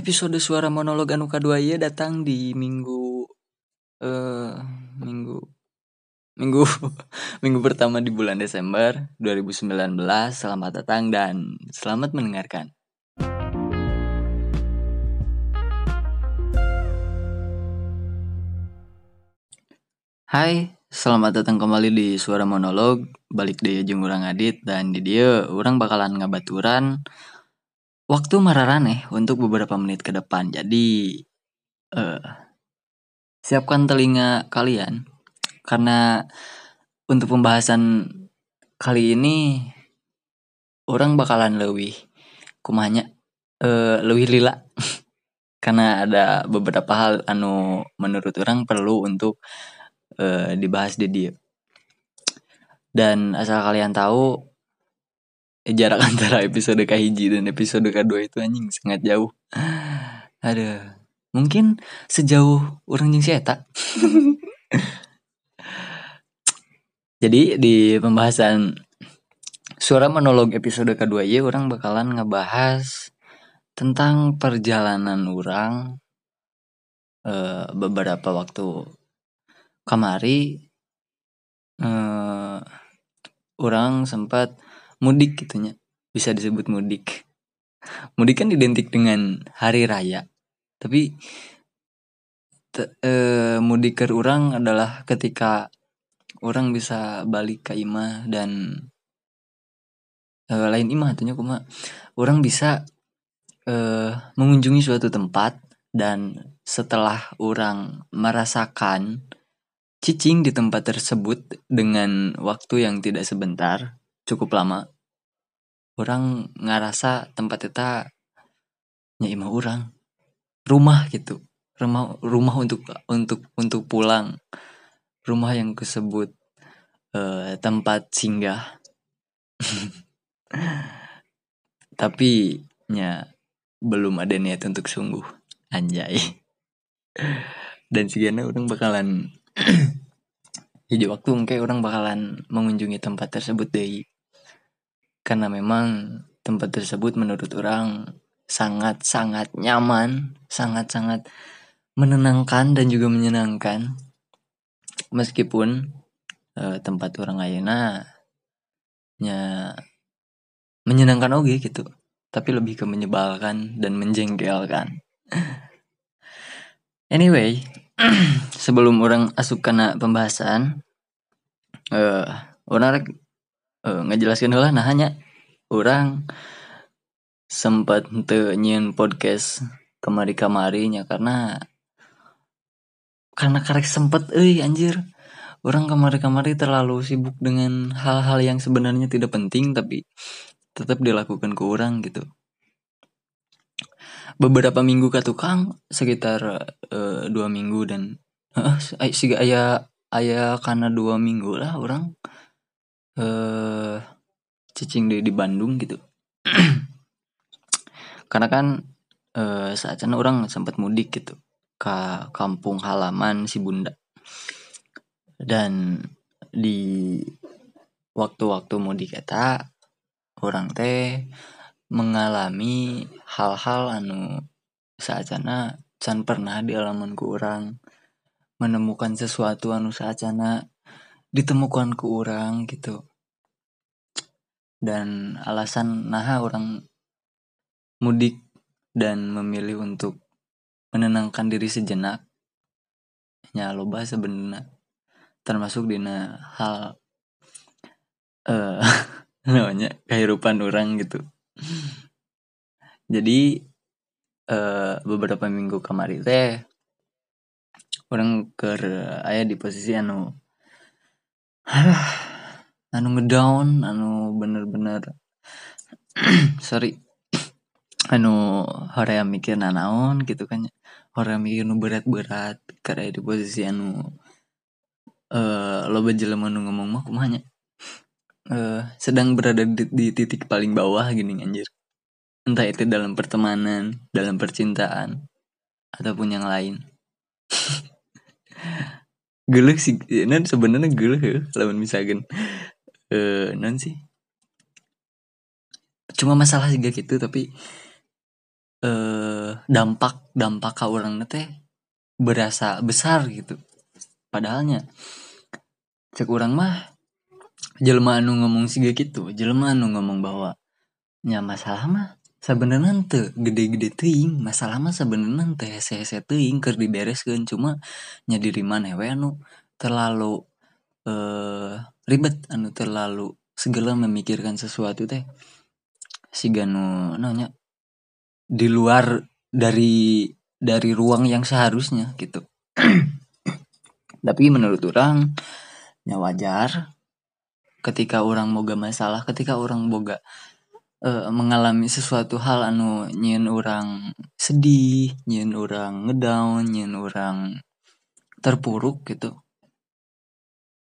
Episode suara monolog anu kadua ieu datang di minggu eh minggu minggu minggu pertama di bulan Desember 2019. Selamat datang dan selamat mendengarkan. Hai, selamat datang kembali di Suara Monolog. Balik di jeung urang Adit dan di dia orang bakalan ngabaturan waktu mararaneh untuk beberapa menit ke depan. Jadi eh siapkan telinga kalian karena untuk pembahasan kali ini orang bakalan lebih kumanya eh lebih lila karena ada beberapa hal anu menurut orang perlu untuk eh, dibahas di dia. Dan asal kalian tahu jarak antara episode kahiji dan episode kedua itu anjing sangat jauh. Aduh, mungkin sejauh orang jeung si eta. Jadi di pembahasan suara monolog episode kedua ya orang bakalan ngebahas tentang perjalanan orang eh, beberapa waktu kemari eh, orang sempat mudik gitunya. Bisa disebut mudik. Mudik kan identik dengan hari raya. Tapi te- eh, mudik ke orang adalah ketika orang bisa balik ke imah dan eh, lain imah artinya kuma. Orang bisa eh, mengunjungi suatu tempat dan setelah orang merasakan cicing di tempat tersebut dengan waktu yang tidak sebentar cukup lama. Orang ngerasa tempat itu nya imah orang. Rumah gitu. Rumah rumah untuk untuk untuk pulang. Rumah yang disebut eh, tempat singgah. Tapi nya belum ada niat untuk sungguh. Anjay. Dan sigana orang bakalan hijau waktu mungkin orang bakalan mengunjungi tempat tersebut deh karena memang tempat tersebut menurut orang sangat sangat nyaman sangat sangat menenangkan dan juga menyenangkan. Meskipun eh, tempat orang ayana nya menyenangkan oke gitu tapi lebih ke menyebalkan dan menjengkelkan. Anyway sebelum orang asup kena pembahasan eh orang rek eh, ngejelaskan lah nah hanya orang sempat teu nyieun podcast kemari kamarinya karena karena karek sempet euy anjir. Orang kemari-kamari terlalu sibuk dengan hal-hal yang sebenarnya tidak penting tapi tetap dilakukan ke orang gitu. Beberapa minggu ke tukang sekitar eh, dua minggu dan eh sih ayah ayah karena dua minggu lah orang eh cicing di di Bandung gitu. Karena kan eh, saat itu orang sempat mudik gitu ke kampung halaman si bunda. Dan di waktu-waktu mudik eta orang teh mengalami hal-hal anu saacana can pernah di alamanku orang menemukan sesuatu anu saacana ditemukan ke orang gitu. Dan alasan nah orang mudik dan memilih untuk menenangkan diri sejenak nya loba sebenarnya. Termasuk dina hal eh namanya kehidupan orang gitu. Jadi eh, beberapa minggu kemarin teh orang ke ayah di posisi anu anu ngedown anu bener-bener sorry anu horea mikir nanaon gitu kan horea mikir nu berat-berat karena di posisi anu eh loba jelema nu ngomong mah kumanya eh sedang berada di, di titik paling bawah gini anjir. Entah itu dalam pertemanan dalam percintaan ataupun yang lain gelek sih. Nan sebenarnya gelek ya lawan misalkan eh non sih. Cuma masalah juga gitu tapi eh dampak dampak ke orang teh berasa besar gitu. Padahalnya cek orang mah jelema anu ngomong sih gitu jelema anu ngomong bahwa nya masalah mah sebenarnya ente gede-gede ting masalah mah sebenarnya ente hese-hese ting ker dibereskan cuma nya diri mana we anu terlalu eh ribet anu terlalu segala memikirkan sesuatu teh. Si ganu nanya di luar dari dari ruang yang seharusnya gitu. Tapi menurut orang ya wajar ketika orang boga masalah ketika orang boga uh, mengalami sesuatu hal anu nyin orang sedih nyin orang ngedown nyin orang terpuruk gitu.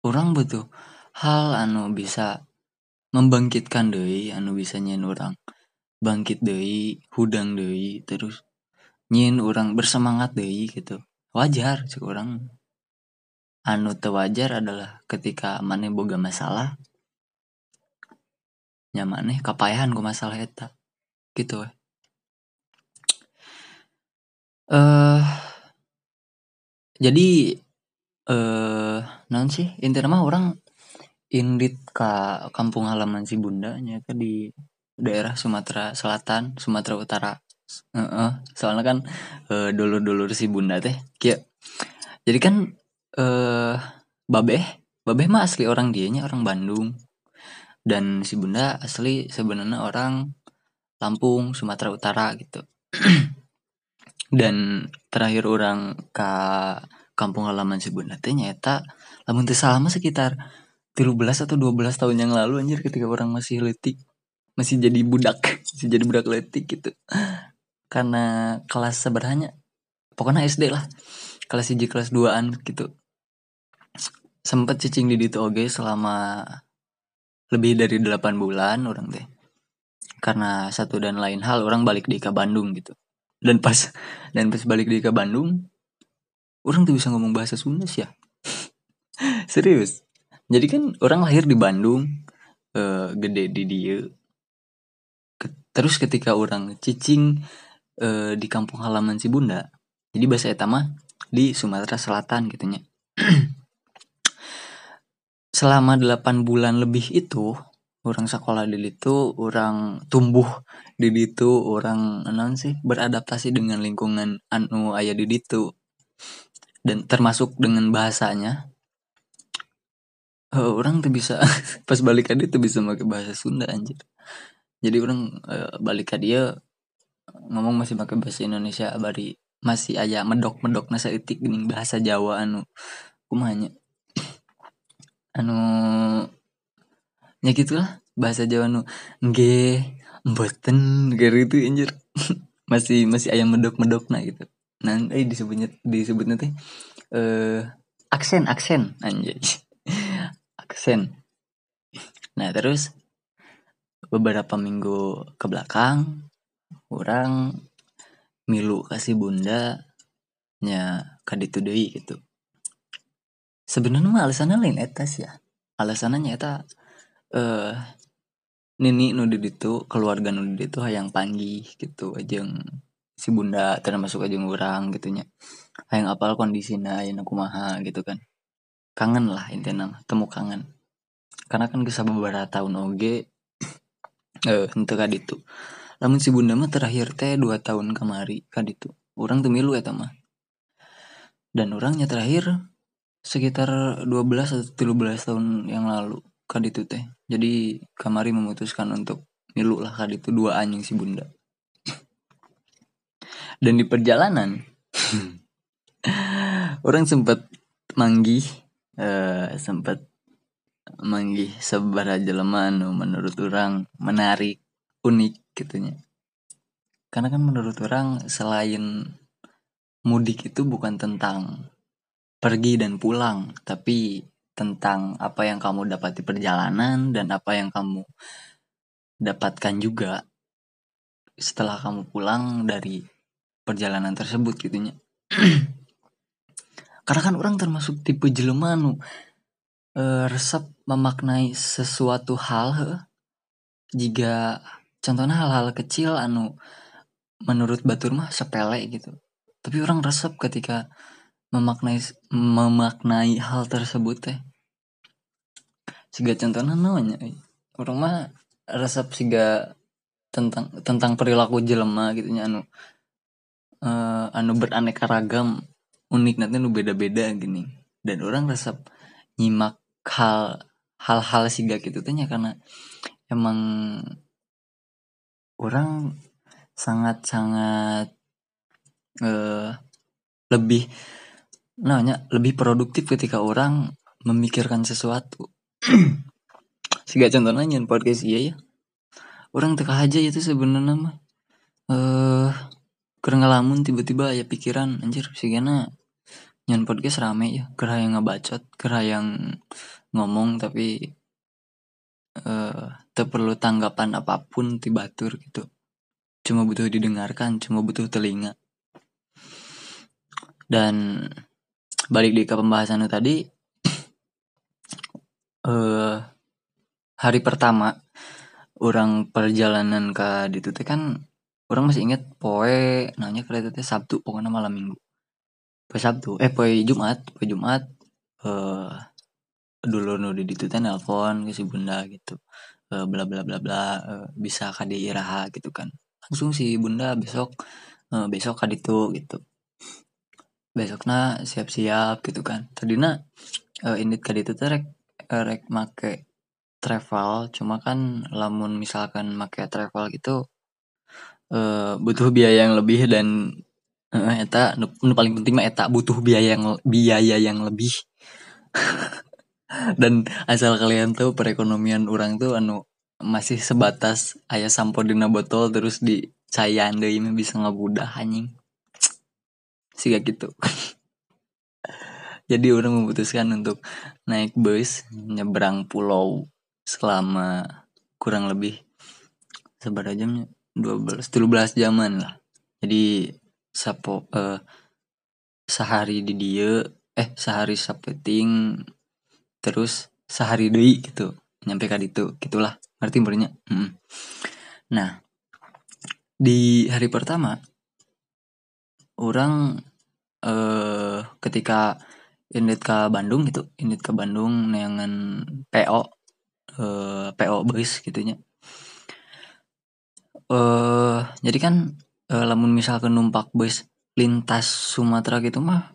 Orang butuh hal anu bisa membangkitkan doi anu bisa nyin orang bangkit doi hudang doi terus nyin orang bersemangat deh gitu. Wajar sih orang anu wajar adalah ketika mana boga masalah nyamaneh kapayahan ku masalah eta. Gitu eh uh, jadi eh uh, non sih? Intinya mah orang indit ka kampung halaman si bundanya ke di daerah Sumatera Selatan Sumatera Utara. Uh -uh. soalnya kan uh, dulur-dulur si bunda teh kia. Jadi kan uh, babeh babeh mah asli orang dianya orang Bandung dan si bunda asli sebenarnya orang Lampung Sumatera Utara gitu. Dan terakhir orang ke kampung halaman si bunda teh nyata lamun teh sekitar 13 atau 12 tahun yang lalu anjir ketika orang masih letik masih jadi budak masih jadi budak letik gitu. Karena kelas sebenarnya pokoknya SD lah kelas 1 kelas 2an gitu. Sempat cicing di ditu oge selama lebih dari 8 bulan orang teh. Karena satu dan lain hal orang balik di ke Bandung gitu. Dan pas dan pas balik di ke Bandung orang tuh bisa ngomong bahasa Sunda sih ya? Serius? Jadi kan orang lahir di Bandung uh, gede di dia terus ketika orang cicing e, di kampung halaman si bunda jadi bahasa etama di Sumatera Selatan gitunya selama 8 bulan lebih itu orang sekolah di itu orang tumbuh di itu orang non sih beradaptasi dengan lingkungan anu ayah di itu. Dan termasuk dengan bahasanya uh, orang tuh bisa pas balik ke tuh bisa pakai bahasa Sunda anjir. Jadi orang uh, balik ke dia ngomong masih pakai bahasa Indonesia bari masih aja medok medok nasa itik bahasa Jawa anu. Kumanya anu ya gitulah bahasa Jawa anu nge mboten gitu anjir. Masih masih ayam medok medok nah gitu. Nanti eh, disebutnya disebutnya teh eh aksen aksen anjay. Aksen. Nah terus beberapa minggu ke belakang orang milu kasih bunda nya kaditu deui gitu sebenarnya mah alasannya lain etas ya. Alasannya eta eh uh, nini nu itu keluarga nu itu hayang panggih gitu ajeng si bunda termasuk ajeng orang gitunya hayang apal kondisinya yang aku maha gitu kan. Kangen lah intinya temu kangen. Karena kan bisa beberapa tahun oge eh untuk itu namun si bunda mah terakhir teh dua tahun kemari kan itu orang tuh milu ya mah. Dan orangnya terakhir sekitar 12 atau 13 tahun yang lalu kan itu teh. Jadi kamari memutuskan untuk milu lah kan itu dua anjing si bunda. Dan di perjalanan orang sempat manggih uh, sempat manggih sebar jelema menurut orang menarik unik gitunya karena kan menurut orang selain mudik itu bukan tentang pergi dan pulang tapi tentang apa yang kamu dapat di perjalanan dan apa yang kamu dapatkan juga setelah kamu pulang dari perjalanan tersebut gitunya karena kan orang termasuk tipe jelema e, resep memaknai sesuatu hal jika contohnya hal-hal kecil anu menurut batur mah sepele gitu. Tapi orang resep ketika memaknai memaknai hal tersebut teh siga contohnya namanya orang mah resep siga tentang tentang perilaku jelema gitu anu uh, anu beraneka ragam unik nanti nu beda-beda gini. Dan orang resep nyimak hal hal-hal siga gitu tanya karena emang orang sangat-sangat uh, lebih namanya lebih produktif ketika orang memikirkan sesuatu. Siga contohnya nyen podcast iya ya orang teka aja itu sebenarnya mah. Eh kurang ngalamun tiba-tiba ya pikiran anjir sih gana nyen podcast rame ya. Kera yang ngebacot kera yang ngomong tapi eh uh, perlu tanggapan apa pun tibatur gitu. Cuma butuh didengarkan cuma butuh telinga. Dan balik di ke pembahasan tadi uh, hari pertama orang perjalanan ke itu kan orang masih inget poe nanya kereta teh Sabtu pokoknya malam minggu. Poe Sabtu eh poe Jumat poe Jumat eh uh, dulu nu di teh nelpon ke si bunda gitu uh, bla bla bla bla uh, bisa kadi iraha gitu kan. Langsung si bunda besok uh, besok kadi itu gitu besoknya siap-siap gitu kan. Tadinya uh, ini kadi itu teh rek rek make travel. Cuma kan lamun misalkan make travel gitu uh, butuh biaya yang lebih dan uh, eta nu, paling penting mah eta butuh biaya yang biaya yang lebih. Dan asal kalian tahu perekonomian orang tuh anu masih sebatas ayah sampo dina botol terus di cayan ini bisa ngebudah anjing sih gitu. Jadi orang memutuskan untuk naik bus nyebrang pulau selama kurang lebih seberapa jamnya? 12 13 jaman lah. Jadi sapo uh, sehari di dia eh sehari sapeting terus sehari deui gitu nyampe ka itu gitulah. Ngerti bernya hmm. nah di hari pertama orang eh ketika indit ke Bandung gitu indit ke Bandung neangan PO uh, PO bus gitunya uh, jadi kan uh, lamun misalkan numpak bus lintas Sumatera gitu mah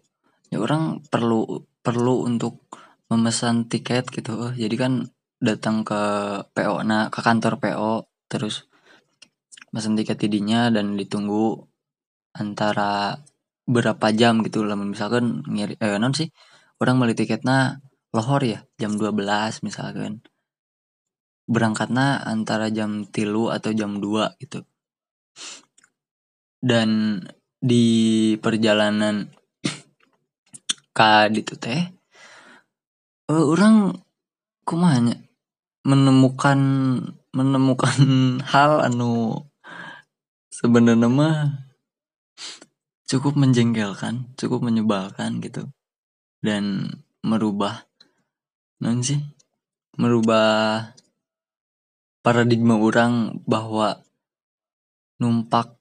ya orang perlu perlu untuk memesan tiket gitu. Jadi kan datang ke PO nah ke kantor PO terus pesan tiket tidinya dan ditunggu antara berapa jam gitu lamun misalkan ngiri eh non sih orang beli tiketnya lohor ya jam 12 misalkan. Berangkatnya antara jam tilu atau jam 2 gitu. Dan di perjalanan ka itu teh uh, orang kumanya menemukan menemukan hal anu sebenarnya mah cukup menjengkelkan cukup menyebalkan gitu dan merubah non sih merubah paradigma orang bahwa numpak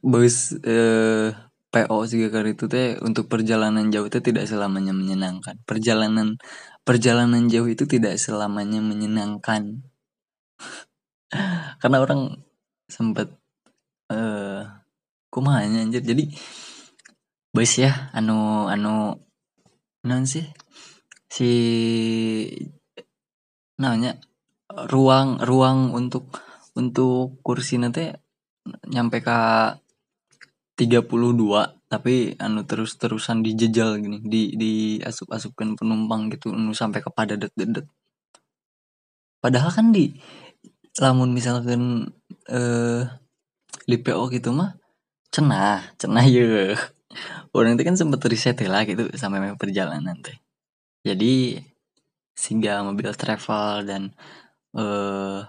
bus eh, PO kali itu teh untuk perjalanan jauh itu tidak selamanya menyenangkan. Perjalanan perjalanan jauh itu tidak selamanya menyenangkan. Karena orang sempat eh kumanya anjir. Jadi bus ya anu anu non sih? Si namanya ruang ruang untuk untuk kursi nanti nyampe ke 32 tapi anu terus-terusan dijejal gini di di asup-asupkan penumpang gitu anu sampai ke padat dedet. Padahal kan di lamun misalkan eh di PO gitu mah cenah cenah ya orang itu kan sempet riset lah gitu sampai perjalanan teh jadi sehingga mobil travel dan eh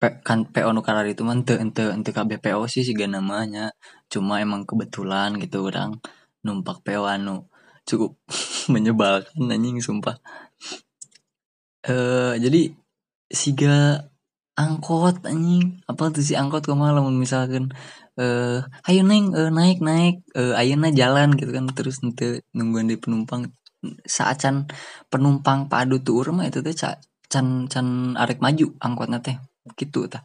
kan PO nu itu mah ente ente KBPO sih sih namanya. Cuma emang kebetulan gitu orang numpak PO anu cukup menyebalkan anjing sumpah. Eh jadi siga angkot anjing. Apa tuh si angkot ke mana misalkan eh ayo neng eh, naik naik eh ayeuna jalan gitu kan. Terus nanti nungguan di penumpang. Saat can penumpang padu tuh urang mah itu teh ca- can can arek maju angkotna teh. Gitu tah.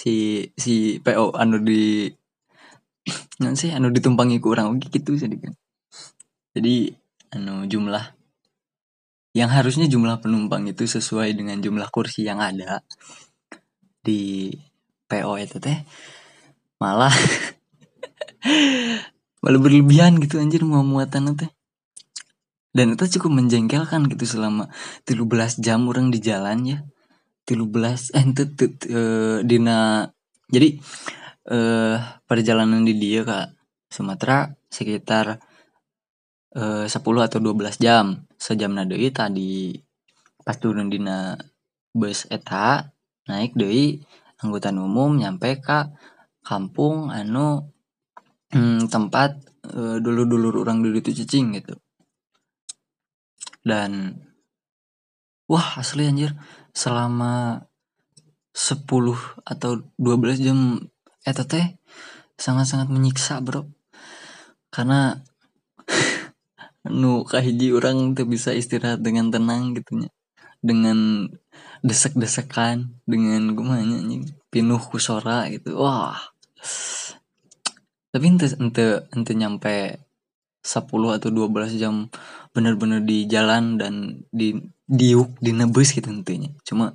Si si PO anu di non sih anu ditumpangi ku urang oge gitu kan jadi anu jumlah yang harusnya jumlah penumpang itu sesuai dengan jumlah kursi yang ada di PO itu teh malah malah berlebihan gitu anjir mau muatan teh dan itu cukup menjengkelkan gitu selama 13 jam orang di jalan ya. 13 eh itu eh, dina jadi eh perjalanan di dia ke Sumatera sekitar eh 10 atau 12 jam. Sejam deui tadi pas turun dina bus eta naik deui angkutan umum nyampe ke kampung anu hmm, tempat eh, dulu-dulu orang dulu itu cicing gitu. Dan wah asli anjir selama 10 atau 12 jam eta teh sangat-sangat menyiksa bro. Karena nu kahiji orang tuh bisa istirahat dengan tenang gitu nya. Dengan desek-desekan dengan gimana anjing pinuh kusora gitu. Wah tapi ente ente ente nyampe 10 atau 12 jam bener-bener di jalan dan di diuk di nebus gitu tentunya cuma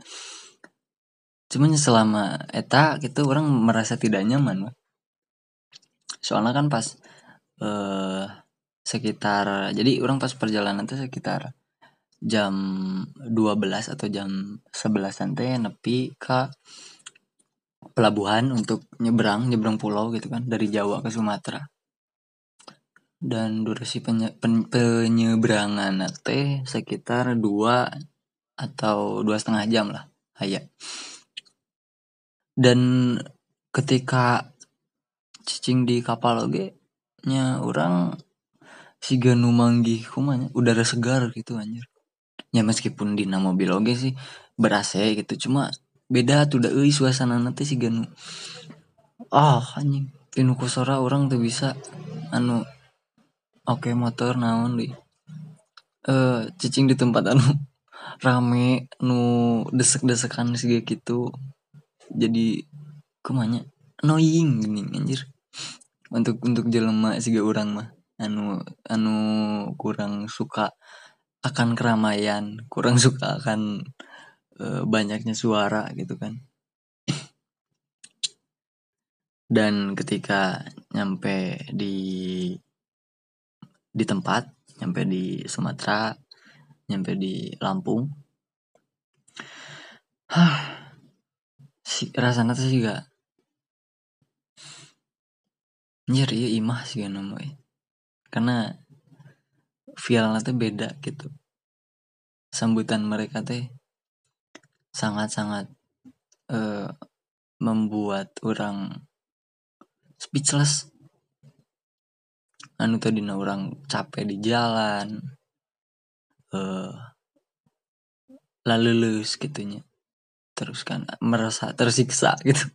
cuman selama eta gitu orang merasa tidak nyaman soalnya kan pas eh sekitar jadi orang pas perjalanan tuh sekitar jam 12 atau jam 11 teh nepi ke pelabuhan untuk nyebrang nyebrang pulau gitu kan dari Jawa ke Sumatera. Dan durasi penye, pen, penyeberangan teh sekitar dua atau dua setengah jam lah ayah dan ketika cicing di kapal oge nya orang si ganu manggih kumanya udara segar gitu anjir. Ya meskipun di mobil oge sih berasa gitu cuma beda tuh udah euy suasana nanti si ganu. Ah oh, anjing. Pinu kusora orang tuh bisa anu oke okay, motor naon di eh cicing di tempat anu rame nu desek-desekan sih gitu jadi ke mana annoying gini anjir. Untuk untuk jelema sih orang mah anu anu kurang suka akan keramaian kurang suka akan e, banyaknya suara gitu kan. Dan ketika nyampe di di tempat nyampe di Sumatera nyampe di Lampung hah si rasanya tuh juga anjir iya imah sih namanya karena feel tuh beda gitu. Sambutan mereka teh sangat-sangat uh, membuat orang speechless. Anu tadi orang capek di jalan eh lalu lulus gitunya terus kan merasa tersiksa gitu.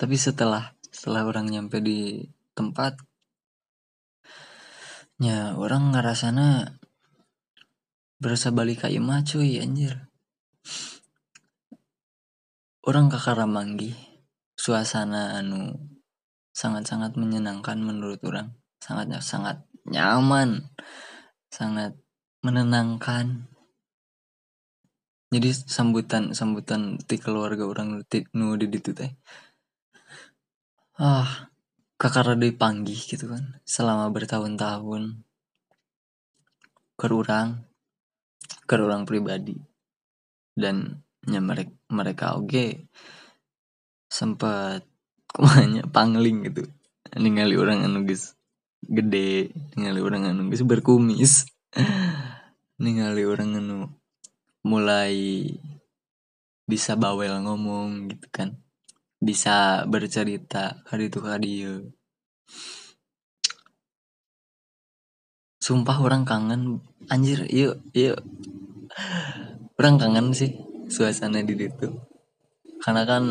Tapi setelah setelah orang nyampe di tempat ya orang ngerasana berasa balik ke imah cuy anjir orang ke Karamanggi suasana anu sangat-sangat menyenangkan menurut orang. Sangat sangat nyaman. Sangat menenangkan. Jadi sambutan sambutan di keluarga orang nu di itu teh. Ah kakak dipanggil gitu kan. Selama bertahun-tahun. Ke orang ke orang pribadi. Dan ya mereka mereka oke sempat kumanya pangling gitu. Ningali orang anu geus gede ningali orang anu geus berkumis ningali orang anu mulai bisa bawel ngomong gitu kan. Bisa bercerita hari itu kali sumpah orang kangen. Anjir yuk yuk orang kangen sih suasana di situ. Karena kan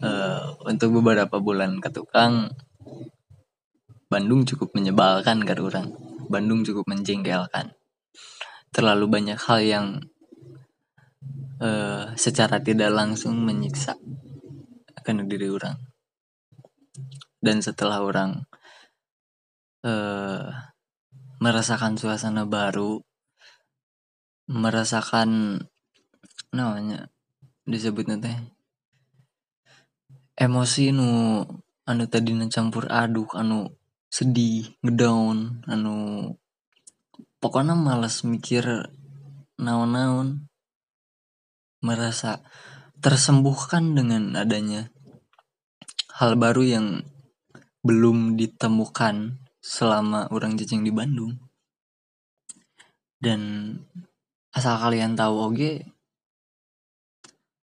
uh, untuk beberapa bulan ke tukang Bandung cukup menyebalkan kan orang. Bandung cukup menjengkelkan. Terlalu banyak hal yang uh, secara tidak langsung menyiksa akan diri orang. Dan setelah orang uh, merasakan suasana baru merasakan namanya? Disebutnya teh. Emosi nu anu tadi campur aduk anu sedih ngedown anu pokoknya malas mikir naon-naon. Merasa tersembuhkan dengan adanya hal baru yang belum ditemukan selama orang jajang di Bandung. Dan asal kalian tahu oke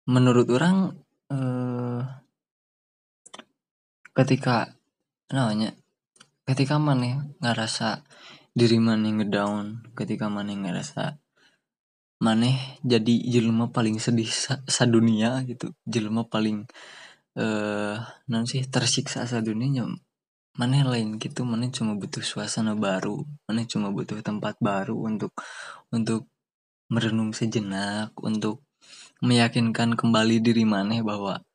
menurut orang eh, ketika namanya ketika mana ngerasa diri mana ngedown ketika mana ngerasa maneh jadi jelma paling sedih sa, dunia gitu. Jelma paling eh non sih tersiksa sa dunia maneh lain gitu maneh cuma butuh suasana baru maneh cuma butuh tempat baru untuk untuk merenung sejenak untuk meyakinkan kembali diri maneh bahwa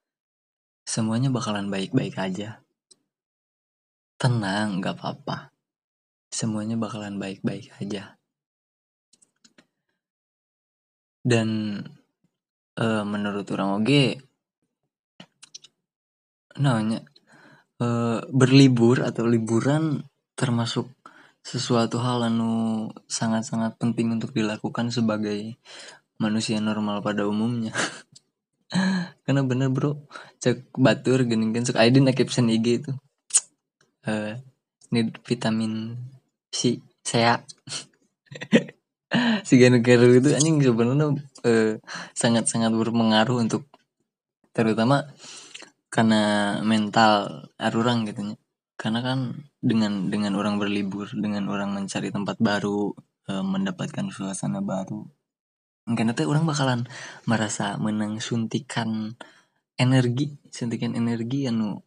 semuanya bakalan baik-baik aja. Tenang nggak apa-apa. Semuanya bakalan baik-baik aja. Dan uh, menurut orang oge namanya uh, berlibur atau liburan termasuk sesuatu hal anu sangat-sangat penting untuk dilakukan sebagai manusia normal pada umumnya. Karena bener bro. Cek batur gini kan cek Aidin caption IG itu. Uh, need vitamin C saya si Garu itu anjing sebenarnya eh, sangat-sangat berpengaruh untuk terutama karena mental arurang gitu karena kan dengan dengan orang berlibur dengan orang mencari tempat baru eh, mendapatkan suasana baru karena tuh orang bakalan merasa menang suntikan energi suntikan energi yang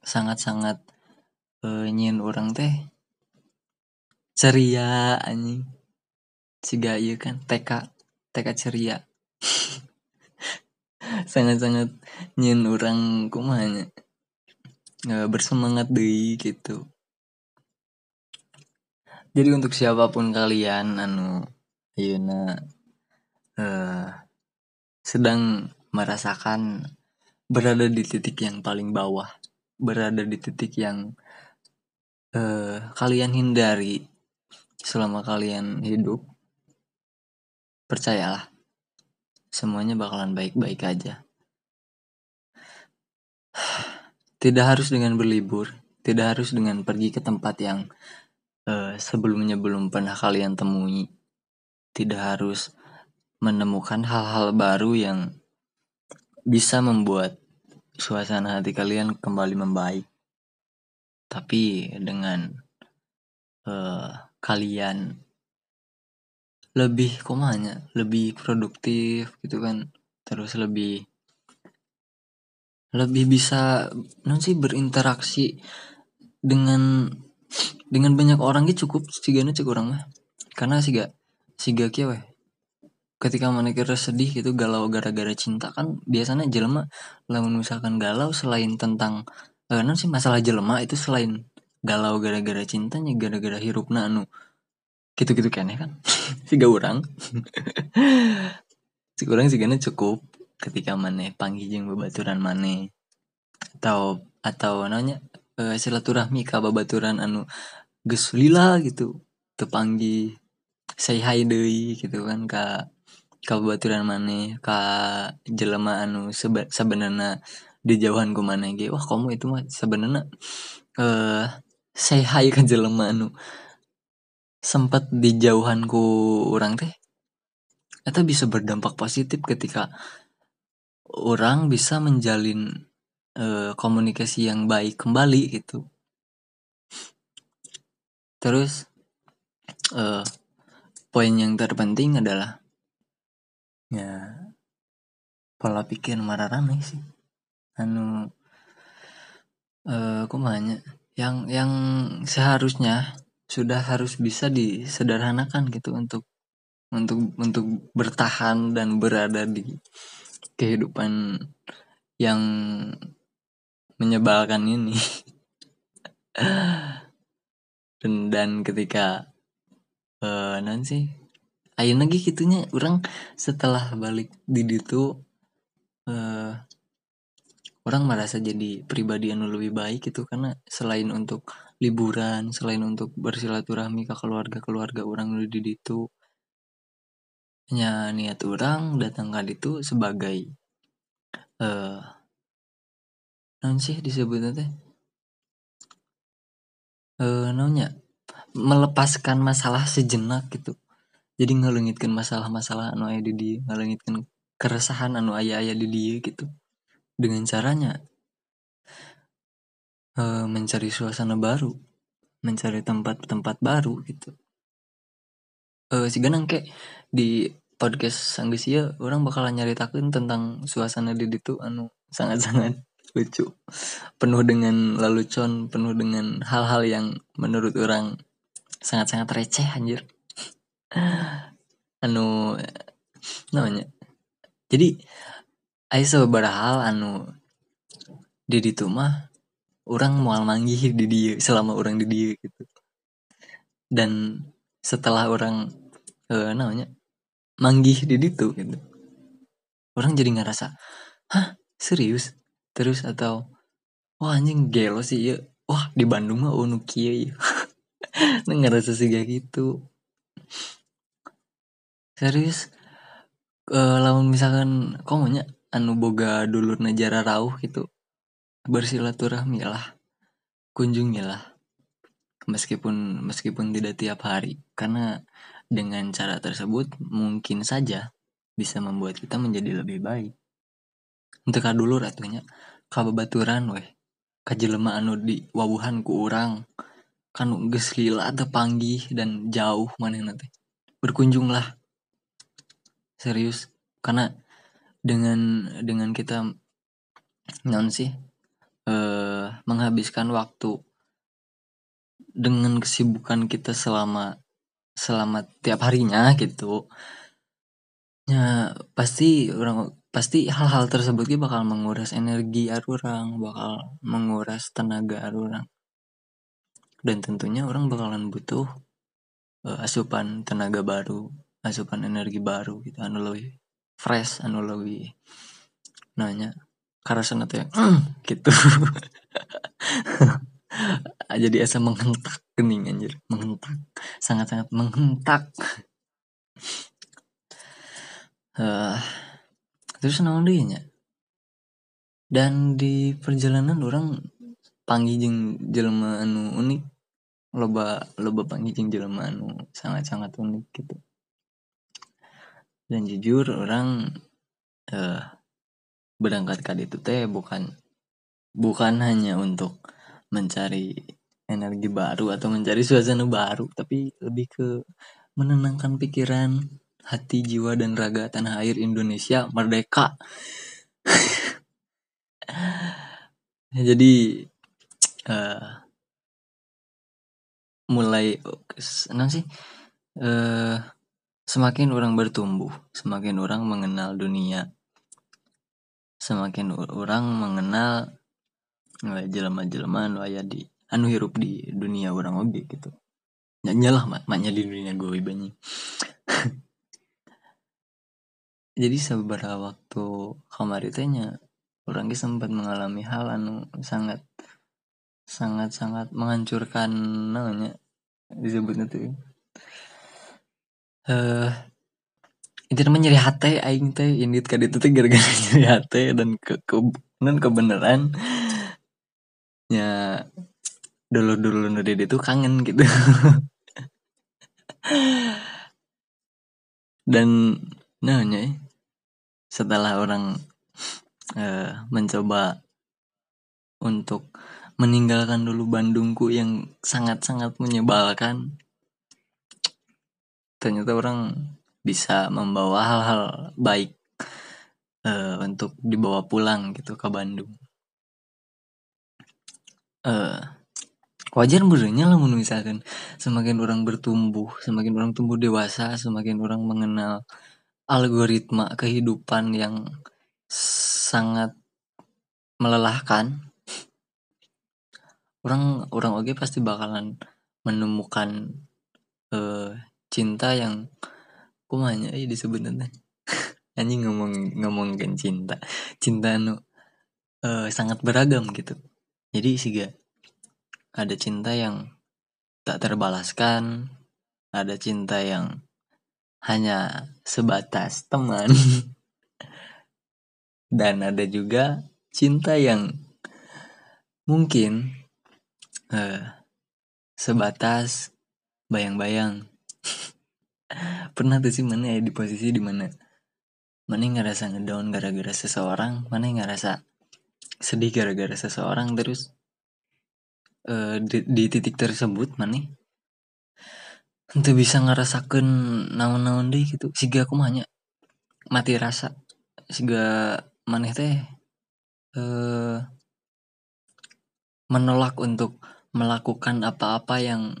sangat-sangat eh, nyin orang teh. Ceria anjing. Ciga iya kan? TK TK ceria. Sangat-sangat nyen orang kumanya. E, bersemangat deh gitu. Jadi untuk siapa pun kalian anu Yuna uh, sedang merasakan berada di titik yang paling bawah berada di titik yang uh, kalian hindari selama kalian hidup Percayalah, semuanya bakalan baik-baik aja. Tidak harus dengan berlibur, tidak harus dengan pergi ke tempat yang uh, sebelumnya belum pernah kalian temui. Tidak harus menemukan hal-hal baru yang bisa membuat suasana hati kalian kembali membaik. Tapi dengan uh, kalian lebih komanya lebih produktif gitu kan terus lebih lebih bisa non sih berinteraksi dengan dengan banyak orang gitu cukup sigana cek orang mah karena siga siga kia weh ketika mana kira sedih gitu galau gara-gara cinta kan biasanya jelema lamun misalkan galau selain tentang eh, non sih masalah jelema itu selain galau gara-gara cintanya gara-gara hirupna anu gitu-gitu kene kan. Tiga orang si orang sih cukup ketika mana panggil jeng babaturan mana atau atau nanya uh, silaturahmi ke babaturan anu gesulila gitu tepanggi say hi deui gitu kan ke ke babaturan mana ke jelema anu sebenarnya di jauhan ku mana gitu wah kamu itu mah sebenarnya eh uh, say hi ke jelema anu. Sempat di jauhanku orang teh itu bisa berdampak positif ketika orang bisa menjalin e, komunikasi yang baik kembali gitu. Terus e, poin yang terpenting adalah ya pola pikir marah rame sih. Anu eh kumanya yang yang seharusnya sudah harus bisa disederhanakan gitu untuk untuk untuk bertahan dan berada di kehidupan yang menyebalkan ini. Dan dan ketika eh nanti ayo lagi gitunya. Orang setelah balik di itu eh orang merasa jadi pribadi yang lebih baik gitu. Karena selain untuk liburan selain untuk bersilaturahmi ke keluarga keluarga orang di itu hanya niat orang datang ke itu sebagai eh non sih disebutnya teh? Eh nanya melepaskan masalah sejenak gitu jadi ngelengitkan masalah-masalah anu aya di dia ngelengitkan keresahan anu ayah-ayah di dia gitu. Dengan caranya uh, mencari suasana baru, mencari tempat-tempat baru gitu. Uh, si ganang kayak di podcast Sanggesia orang bakalan nyaritakan tentang suasana di itu anu sangat-sangat lucu. Penuh dengan lelucon penuh dengan hal-hal yang menurut orang sangat-sangat receh anjir anu namanya? Jadi Aya sababaraha hal anu di ditu mah orang mual manggih di dia selama orang di dia gitu. Dan setelah orang eh, namanya manggih di ditu gitu orang jadi ngerasa hah serius? Terus atau wah anjing gelo sih ya wah di Bandung mah kia ya ngerasa sih gitu serius? Uh, lamun misalkan komonya anu boga dulur najara rauh gitu? Bersilaturahmi lah kunjungilah meskipun meskipun tidak tiap hari. Karena dengan cara tersebut mungkin saja bisa membuat kita menjadi lebih baik. Untuk dulu ratunya kababaturan weh. Kajelema anu di wawuhan ku orang kan geus lila atau panggih dan jauh mana nanti berkunjunglah serius? Karena dengan dengan kita non sih eh, menghabiskan waktu dengan kesibukan kita selama selama tiap harinya gitu ya pasti orang pasti hal-hal tersebut bakal menguras energi orang bakal menguras tenaga orang. Dan tentunya orang bakalan butuh uh, asupan tenaga baru asupan energi baru gitu anu lebih fresh anu lebih nanya karena tuh mm, gitu. Jadi asa menghentak kening anjir. Menghentak. Sangat-sangat menghentak. Uh, terus naon nya dan di perjalanan orang panggil jeng jelma anu unik. Loba loba panggil jeng jelma anu sangat-sangat unik gitu dan jujur orang uh, berangkat ke itu teh bukan bukan hanya untuk mencari energi baru atau mencari suasana baru tapi lebih ke menenangkan pikiran hati jiwa dan raga tanah air Indonesia merdeka. Jadi uh, mulai uh, sih. Uh, Semakin orang bertumbuh, semakin orang mengenal dunia. Semakin orang mengenal eh, jelema-jelema anu aya di anu hirup di dunia orang oge gitu. Nyanyalah mak maknya di dunia gue banyak. Jadi seberapa waktu kemarin tanya orang sempat mengalami hal anu sangat sangat sangat menghancurkan namanya disebutnya tuh eh itu namanya nyeri hati aing teh. Ini kan itu teh gara-gara nyeri hati dan ke, ke non kebenaran. Ya dulu dulu nude itu kangen gitu. Dan nanya setelah orang uh, mencoba untuk meninggalkan dulu Bandungku yang sangat-sangat menyebalkan ternyata orang bisa membawa hal-hal baik uh, untuk dibawa pulang gitu ke Bandung. Uh, wajar berenya lah misalkan semakin orang bertumbuh semakin orang tumbuh dewasa semakin orang mengenal algoritma kehidupan yang sangat melelahkan orang orang oke pasti bakalan menemukan uh, cinta yang kumanya ini sebenarnya. Anjing ngomong ngomongin cinta. Cinta nu uh, sangat beragam gitu. Jadi sih gak ada cinta yang tak terbalaskan ada cinta yang hanya sebatas teman. Dan ada juga cinta yang mungkin uh, sebatas bayang-bayang pernah tuh sih mana ya di posisi di mana mana ngerasa ngedown gara-gara seseorang? Mana ngerasa sedih gara-gara seseorang terus uh, di, di titik tersebut mana untuk bisa ngerasakan naon-naon deh gitu. Siga aku mahnya mati rasa. Siga maneh teh uh, menolak untuk melakukan apa-apa yang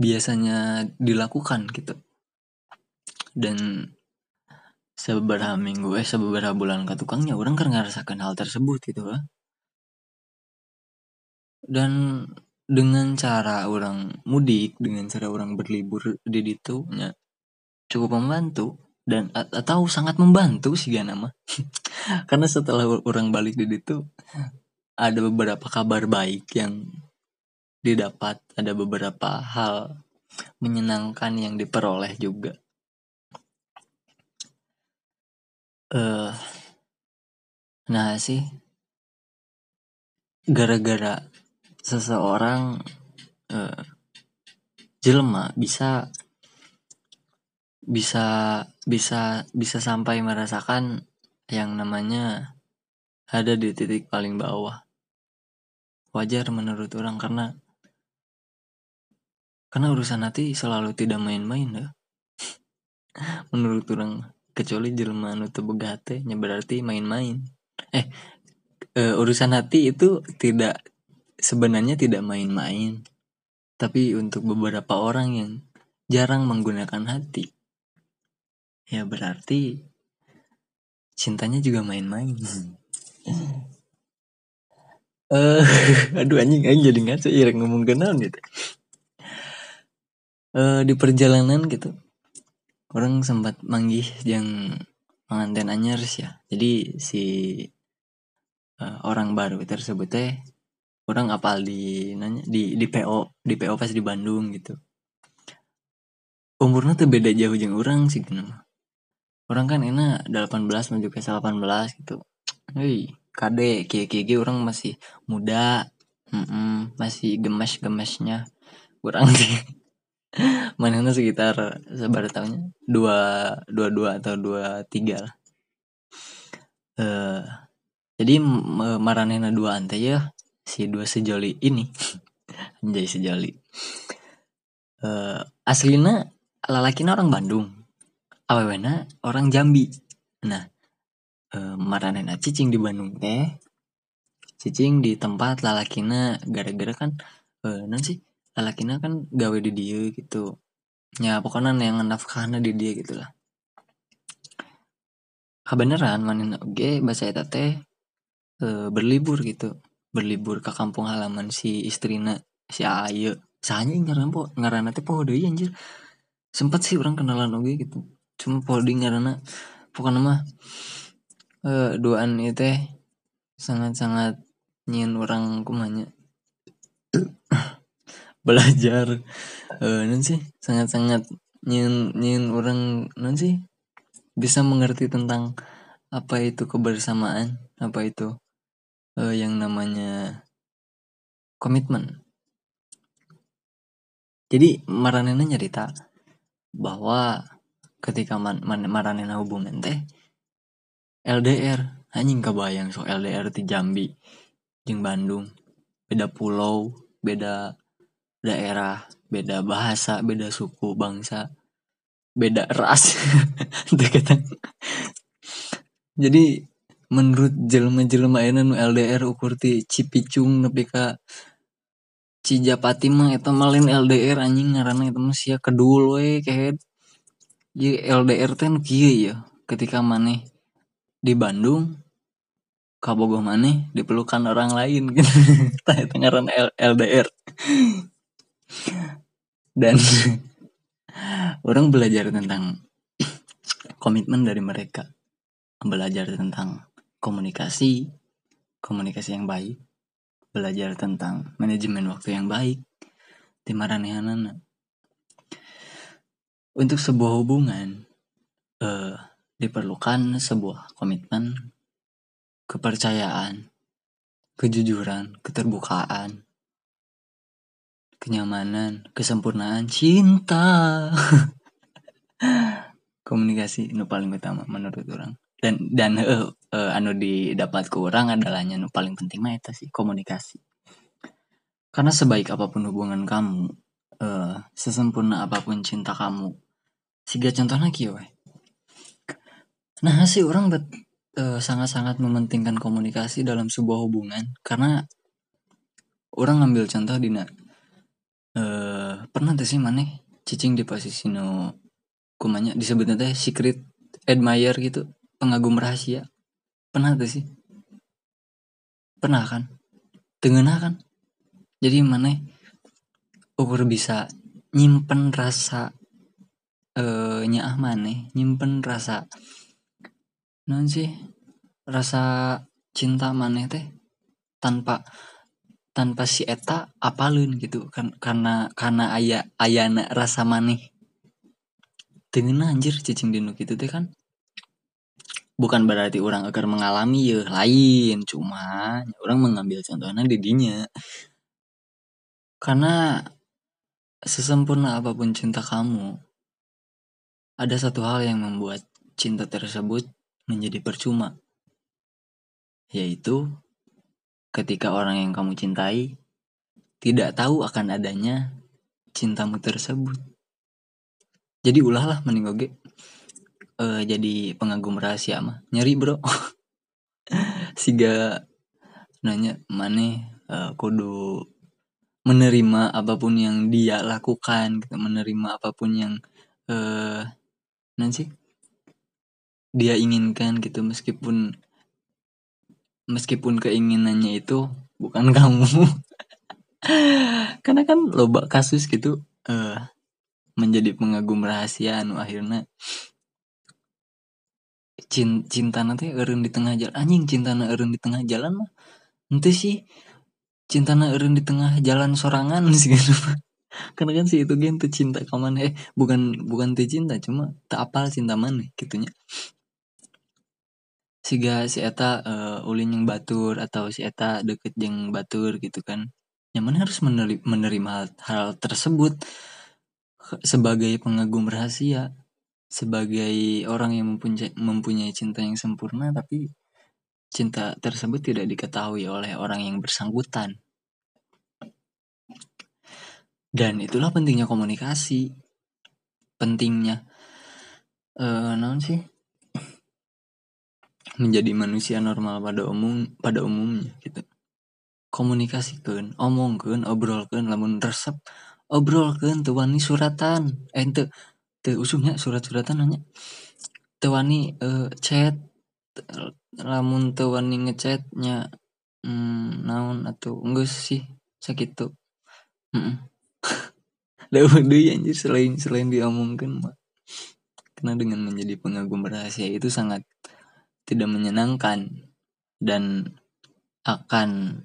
biasanya dilakukan gitu. Dan sebeberapa minggu eh sebeberapa bulan ke tukangnya orang kan ngerasakan hal tersebut gitu lah dan dengan cara orang mudik dengan cara orang berlibur di itu cukup membantu dan atau sangat membantu sih gak nama karena setelah orang balik di itu ada beberapa kabar baik yang didapat, ada beberapa hal menyenangkan yang diperoleh juga. Uh, nah sih, gara-gara seseorang uh, jelma bisa bisa bisa bisa sampai merasakan yang namanya ada di titik paling bawah wajar menurut orang karena karena urusan hati selalu tidak main-main ya. Menurut orang kecuali jelma anu teu nya berarti main-main. Eh e, urusan hati itu tidak sebenarnya tidak main-main. Tapi untuk beberapa orang yang jarang menggunakan hati ya berarti cintanya juga main-main. Uh, aduh anjing anjing jadi ngaco ya ngomong kenal gitu uh, di perjalanan gitu orang sempat manggih yang pengantin anyars ya. Jadi si uh, orang baru tersebut teh orang apal di nanya di di PO di PO pas di Bandung gitu. Umurnya tuh beda jauh jeng orang sih kenapa orang kan enak 18 menuju ke 18 gitu. Hei KD KG orang masih muda mm -mm, masih gemes-gemesnya. Kurang sih mana sekitar sebar tahunnya. Dua dua dua atau dua tiga lah. Uh, jadi maranena dua ante ya si dua sejoli ini. Anjay sejoli. Uh, aslinya lalakina orang Bandung. Awalnya orang Jambi. Nah uh, maranena cicing di Bandung teh. Cicing di tempat lalakina gara-gara kan uh, non sih lalakina kan gawe di dia gitu. Ya pokoknya yang nafkahnya di dia gitulah kebenaran manin oke bahasa eta teh e, berlibur gitu. Berlibur ke kampung halaman si istrina si Ayu sahanya ngaran po ngaran teh poho deui anjir. Sempat sih orang kenalan oke gitu. Cuma poho deui ngaranna pokoknya mah uh, duaan itu sangat-sangat nyin orang kumanya belajar. Uh, non sih sangat-sangat nyin nyin orang non sih bisa mengerti tentang apa itu kebersamaan apa itu uh, yang namanya komitmen. Jadi Maranena nyerita bahwa ketika man, man, Maranena hubungan teh LDR anjing kebayang so LDR di Jambi jeng Bandung beda pulau beda daerah beda bahasa beda suku bangsa beda ras. Jadi menurut jelma-jelma ini LDR ukur ti Cipicung nepi ka Cijapati mah eta malin LDR anjing ngaranna eta mah sia kedul we kehead Jadi LDR teh kieu ya ketika maneh di Bandung kabogoh maneh dipelukan orang lain gitu. Eta ngaran LDR dan orang belajar tentang komitmen dari mereka. Belajar tentang komunikasi komunikasi yang baik. Belajar tentang manajemen waktu yang baik di maranehanana untuk sebuah hubungan eh, diperlukan sebuah komitmen kepercayaan kejujuran keterbukaan kenyamanan kesempurnaan cinta. Komunikasi nu paling utama menurut orang. Dan dan uh, uh, anu didapat ke orang adalahnya nu paling penting mah itu sih komunikasi. Karena sebaik apa pun hubungan kamu uh, sesempurna apa pun cinta kamu siga contohnya kieu nah sih orang bet uh, sangat-sangat mementingkan komunikasi dalam sebuah hubungan karena orang ngambil contoh di uh, pernah tuh sih mana cicing di posisi no kumanya disebutnya teh secret admirer gitu pengagum rahasia. Pernah tuh sih? Pernah kan? Dengar kan? Jadi mana ukur bisa nyimpen rasa eh nyaah mana nyimpen rasa non sih rasa cinta mana teh tanpa tanpa si eta apalun gitu. Kan karena karena ayah ayana rasa maneh. Dengan anjir cicing dinu gitu teh kan. Bukan berarti orang agar mengalami ya lain cuma orang mengambil contohnya di dinya karena sesempurna apa pun cinta kamu ada satu hal yang membuat cinta tersebut menjadi percuma yaitu ketika orang yang kamu cintai tidak tahu akan adanya cintamu tersebut. Jadi ulahlah mending oge. Uh, jadi pengagum rahasia mah. Nyari bro. Siga nanya mana uh, kudu menerima apa pun yang dia lakukan gitu. Menerima apa pun yang uh, nanti dia inginkan gitu. Meskipun meskipun keinginannya itu bukan kamu. Karena kan loba kasus gitu uh, menjadi pengagum rahasia anu akhirnya cinta nanti eren di tengah jalan anjing cinta na eren di tengah jalan mah nanti sih cinta na eren di tengah jalan sorangan sih gitu. Karena kan sih itu gitu cinta kaman eh bukan bukan tuh cinta cuma tak apal cinta mana gitunya siga si eta uh, ulin yang batur atau si eta deket yang batur gitu kan yang mana harus menerima, menerima hal, hal tersebut sebagai pengagum rahasia, sebagai orang yang mempunyai, mempunyai cinta yang sempurna, tapi cinta tersebut tidak diketahui oleh orang yang bersangkutan. Dan itulah pentingnya komunikasi. Pentingnya uh, non sih menjadi manusia normal pada umum pada umumnya gitu. Komunikasikan omongkan obrolkan lamun resep obrolkan tewani suratan. Eh ente te usumnya surat-suratan nanya. Tewani uh, chat lamun tewani ngechatnya hmm, naon atau enggak sih sakit tuh mm -mm. anjir selain selain diomongkan mah karena dengan menjadi pengagum rahasia itu sangat tidak menyenangkan dan akan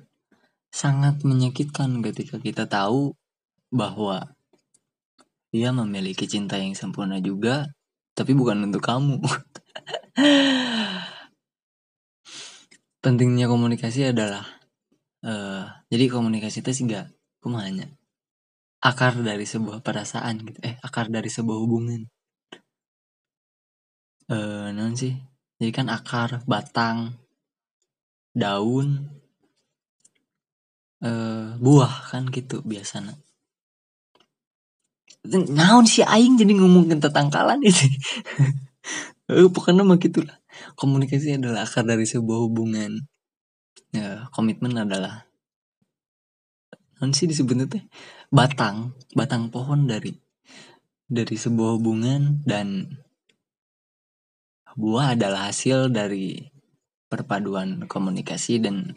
sangat menyakitkan ketika kita tahu bahwa dia memiliki cinta yang sempurna juga, tapi bukan untuk kamu. Pentingnya komunikasi adalah uh, jadi komunikasi itu sih gak kumanya akar dari sebuah perasaan gitu eh akar dari sebuah hubungan eh uh, non sih jadi kan akar batang daun eh buah kan gitu biasanya. Naon si aing jadi ngomongin tetangkalan itu eh pokoknya mah gitulah. Komunikasi adalah akar dari sebuah hubungan. Ya komitmen adalah non sih disebutnya teh? Batang batang pohon dari dari sebuah hubungan dan buah adalah hasil dari perpaduan komunikasi dan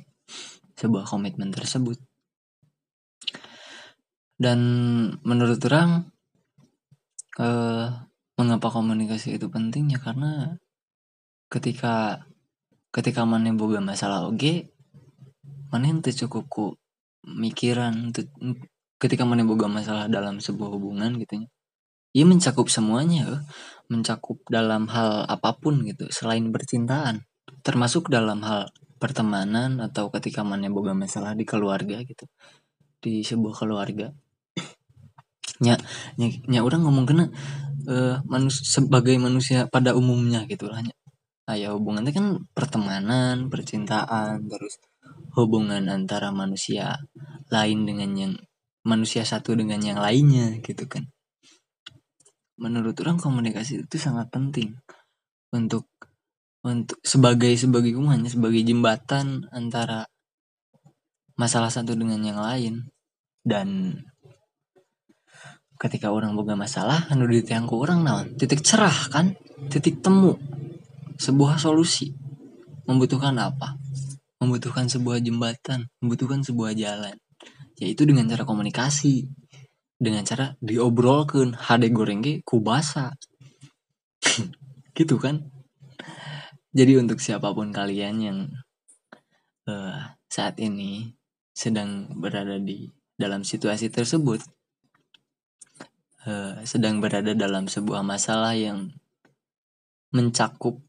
sebuah komitmen tersebut. Dan menurut orang eh, mengapa komunikasi itu penting ya karena ketika ketika mana boga masalah oge mana yang cukup ku mikiran ketika mana boga masalah dalam sebuah hubungan gitu ya. Ia mencakup semuanya mencakup dalam hal apa pun gitu selain percintaan. Termasuk dalam hal pertemanan atau ketika mana boga masalah di keluarga gitu. Di sebuah keluarga. Nya nya, nya orang ngomong kena uh, manus sebagai manusia pada umumnya gitu lah ayo hubungannya kan pertemanan percintaan terus hubungan antara manusia lain dengan yang manusia satu dengan yang lainnya gitu kan menurut orang komunikasi itu sangat penting untuk untuk sebagai sebagai hanya sebagai jembatan antara masalah satu dengan yang lain. Dan ketika orang boga masalah anu ditangku orang naon? Titik cerah kan? Titik temu. Sebuah solusi. Membutuhkan apa? Membutuhkan sebuah jembatan. Membutuhkan sebuah jalan. Yaitu dengan cara komunikasi dengan cara diobrolkan. Hade goreng kubasa. Gitu kan? Jadi untuk siapa pun kalian yang uh, saat ini sedang berada di dalam situasi tersebut uh, sedang berada dalam sebuah masalah yang mencakup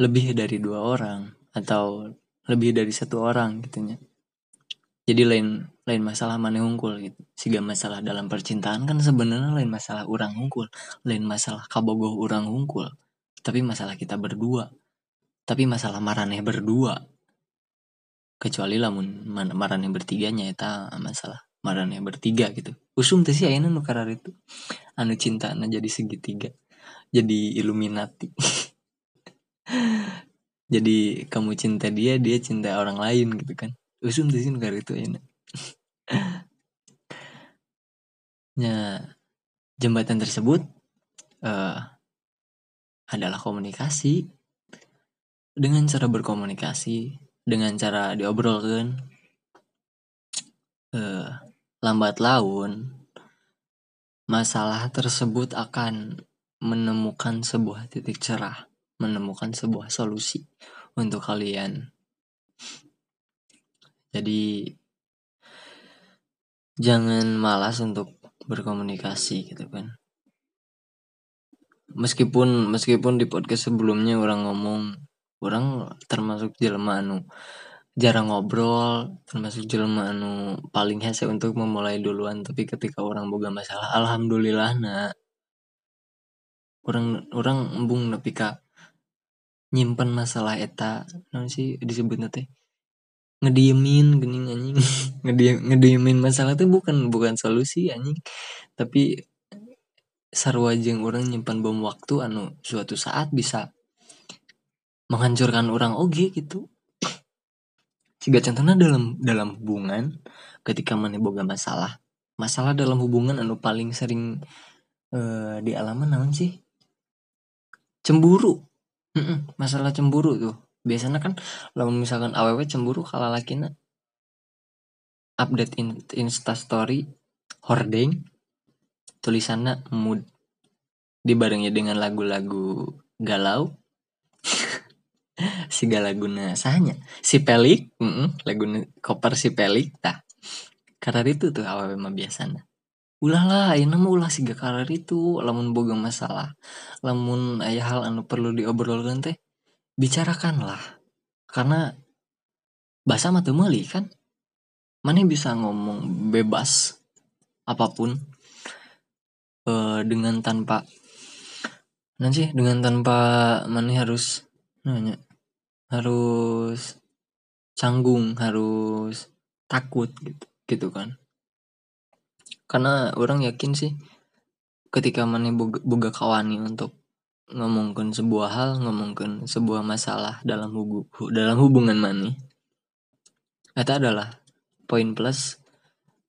lebih dari dua orang atau lebih dari satu orang gitunya jadi lain lain masalah mana unggul gitu. Siga masalah dalam percintaan kan sebenarnya lain masalah orang unggul. Lain masalah kabogoh orang unggul. Tapi masalah kita berdua. Tapi masalah maraneh berdua. Kecuali lamun maraneh bertiganya itu masalah maraneh bertiga gitu. Usum tuh sih ayeuna nu itu. Anu cinta anu jadi segitiga. Jadi Illuminati. Jadi kamu cinta dia dia cinta orang lain gitu kan usum sih nu karar itu ayeuna ya jembatan tersebut uh, adalah komunikasi dengan cara berkomunikasi dengan cara diobrolkan uh, lambat laun masalah tersebut akan menemukan sebuah titik cerah, menemukan sebuah solusi untuk kalian. Jadi jangan malas untuk berkomunikasi gitu kan. Meskipun meskipun di podcast sebelumnya orang ngomong orang termasuk jelema anu jarang ngobrol termasuk jelma anu paling hese untuk memulai duluan tapi ketika orang boga masalah alhamdulillah nak orang orang embung nepi ka nyimpen masalah eta non sih disebut teh ngediemin gening anjing. Ngediem ngediemin masalah tuh bukan bukan solusi anjing. Tapi sarwajeng orang nyimpan bom waktu anu suatu saat bisa menghancurkan orang. Oge gitu. Jika contohnya dalam dalam hubungan ketika mana boga masalah masalah dalam hubungan anu paling sering uh, di alaman sih? Cemburu. Masalah cemburu tuh biasanya kan kalau misalkan aww cemburu kalau lakina update in, insta story hordeng tulisannya mood. Dibarengi dengan lagu-lagu galau si galaguna sahnya. Si pelik mm -mm, laguna koper si pelik tak karar itu tuh awal mah biasanya ulah lah ini mah ulah si karar itu lamun boga masalah lamun ayah hal anu perlu diobrolkan teh bicarakan lah karena bahasa mah kan mana bisa ngomong bebas apa pun uh, dengan tanpa nanti dengan tanpa mana harus nanya harus canggung harus takut gitu gitu kan. Karena orang yakin sih ketika mana boga, boga kawani untuk ngomongkan sebuah hal ngomongkan sebuah masalah dalam hubu, dalam hubungan mani. Itu adalah poin plus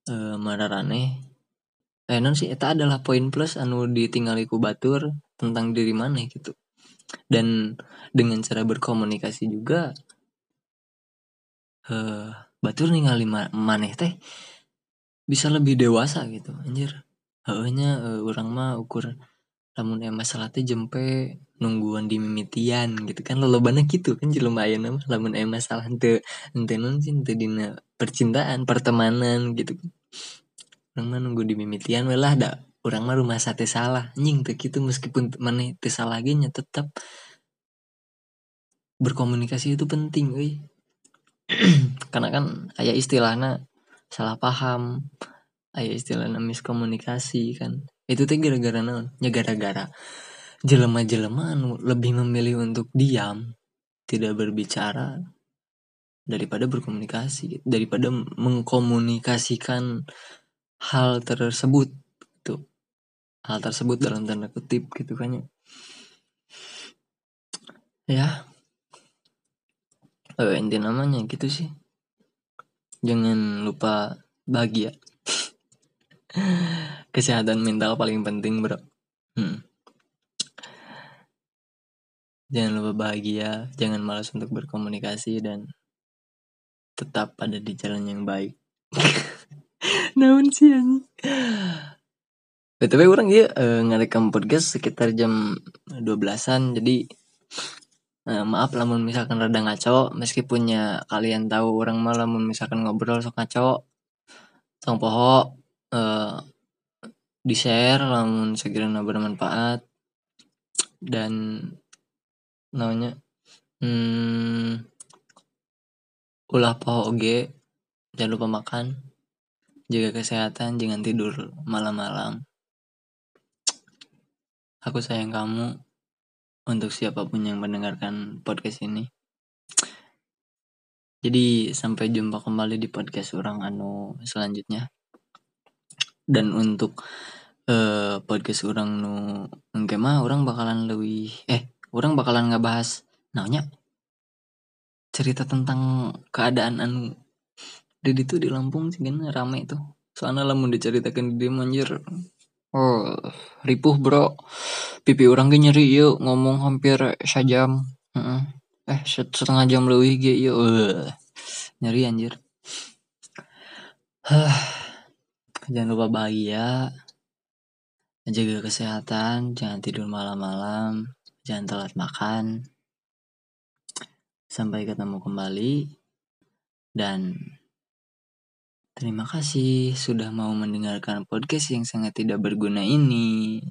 uh, mararane. Eh non sih eta adalah poin plus anu ditinggali ku batur tentang diri mana gitu. Dan dengan cara berkomunikasi juga uh, batur ningali ma maneh teh bisa lebih dewasa gitu anjir. Hanya uh, orang mah ukur lamun emang masalah teh jempe nungguan di mimitian gitu kan lo banyak gitu kan lumayan nama lamun emang masalah ente ente non sih ente dina percintaan pertemanan gitu orang mah nunggu di mimitian lah ada orang mah rumah sate salah. Nying tuh gitu meskipun mana teh salah nya tetap berkomunikasi itu penting euy. Karena kan ayah istilahnya salah paham ayah istilahnya miskomunikasi kan itu tuh gara-gara naon? Ya gara-gara jelema-jelema lebih memilih untuk diam tidak berbicara daripada berkomunikasi daripada mengkomunikasikan hal tersebut itu hal tersebut dalam tanda kutip gitu kan ya. Ya. Eh, inti namanya gitu sih. Jangan lupa bahagia kesehatan mental paling penting bro. Hmm. jangan lupa bahagia jangan malas untuk berkomunikasi dan tetap ada di jalan yang baik. Naon sih ini BTW orang ya uh, ngerekam podcast sekitar jam 12-an jadi uh, maaf lamun misalkan rada ngaco meskipun ya kalian tahu orang malah lamun misalkan ngobrol sok ngaco tong poho uh, di share lamun sekiranya bermanfaat. Dan namanya hmm, ulah poho oge jangan lupa makan jaga kesehatan jangan tidur malam-malam. Aku sayang kamu untuk siapa pun yang mendengarkan podcast ini. Jadi sampai jumpa kembali di podcast orang anu selanjutnya dan untuk uh, podcast orang nu enggak mah orang bakalan lebih eh orang bakalan ngebahas namanya cerita tentang keadaan anu di itu di Lampung sih kan rame itu soalnya lah mau diceritakan di manjir oh ripuh bro. Pipi orang gak nyeri yuk ngomong hampir sejam. Eh setengah jam lebih gitu yuk. Nyeri anjir jangan lupa bahagia. Jaga kesehatan. Jangan tidur malam-malam. Jangan telat makan. Sampai ketemu kembali. Dan terima kasih sudah mau mendengarkan podcast yang sangat tidak berguna ini.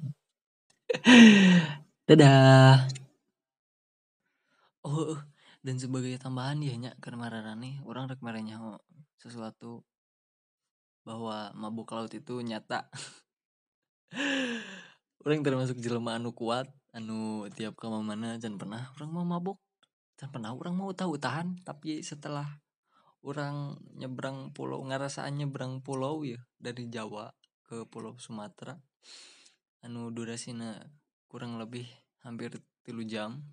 Dadah. Oh dan sebagai tambahan ya nya karena nih orang rek sesuatu bahwa mabuk laut itu nyata. Orang termasuk jelema anu kuat anu tiap ke mana dan pernah orang mau mabuk dan pernah orang mau tahu tahan tapi setelah orang nyebrang pulau ngerasaan nyebrang pulau ya dari Jawa ke pulau Sumatera anu durasinya kurang lebih hampir tilu jam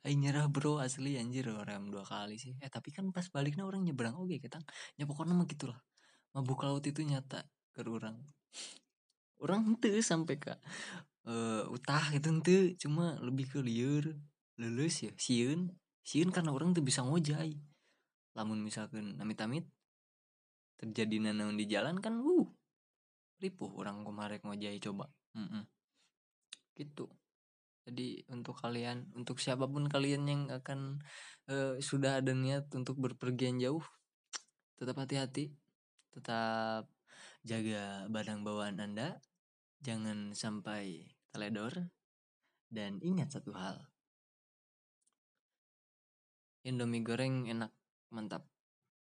Ayo nyerah bro asli anjir orang dua kali sih. Eh tapi kan pas baliknya orang nyebrang oke okay, kita ya pokoknya mah gitulah. Mabuk laut itu nyata ke orang. Orang ente sampai ke uh, utah gitu ente cuma lebih ke liur lulus ya siun. Siun karena orang tuh bisa ngojai. Lamun misalkan amit-amit terjadi nanaun di jalan kan uh ripuh orang kemarin ngojai coba. Mm -mm. gitu jadi untuk kalian untuk siapa pun kalian yang akan uh, sudah ada niat untuk berpergian jauh tetap hati-hati. Tetap jaga barang bawaan anda. Jangan sampai teledor. Dan ingat satu hal. Indomie goreng enak mantap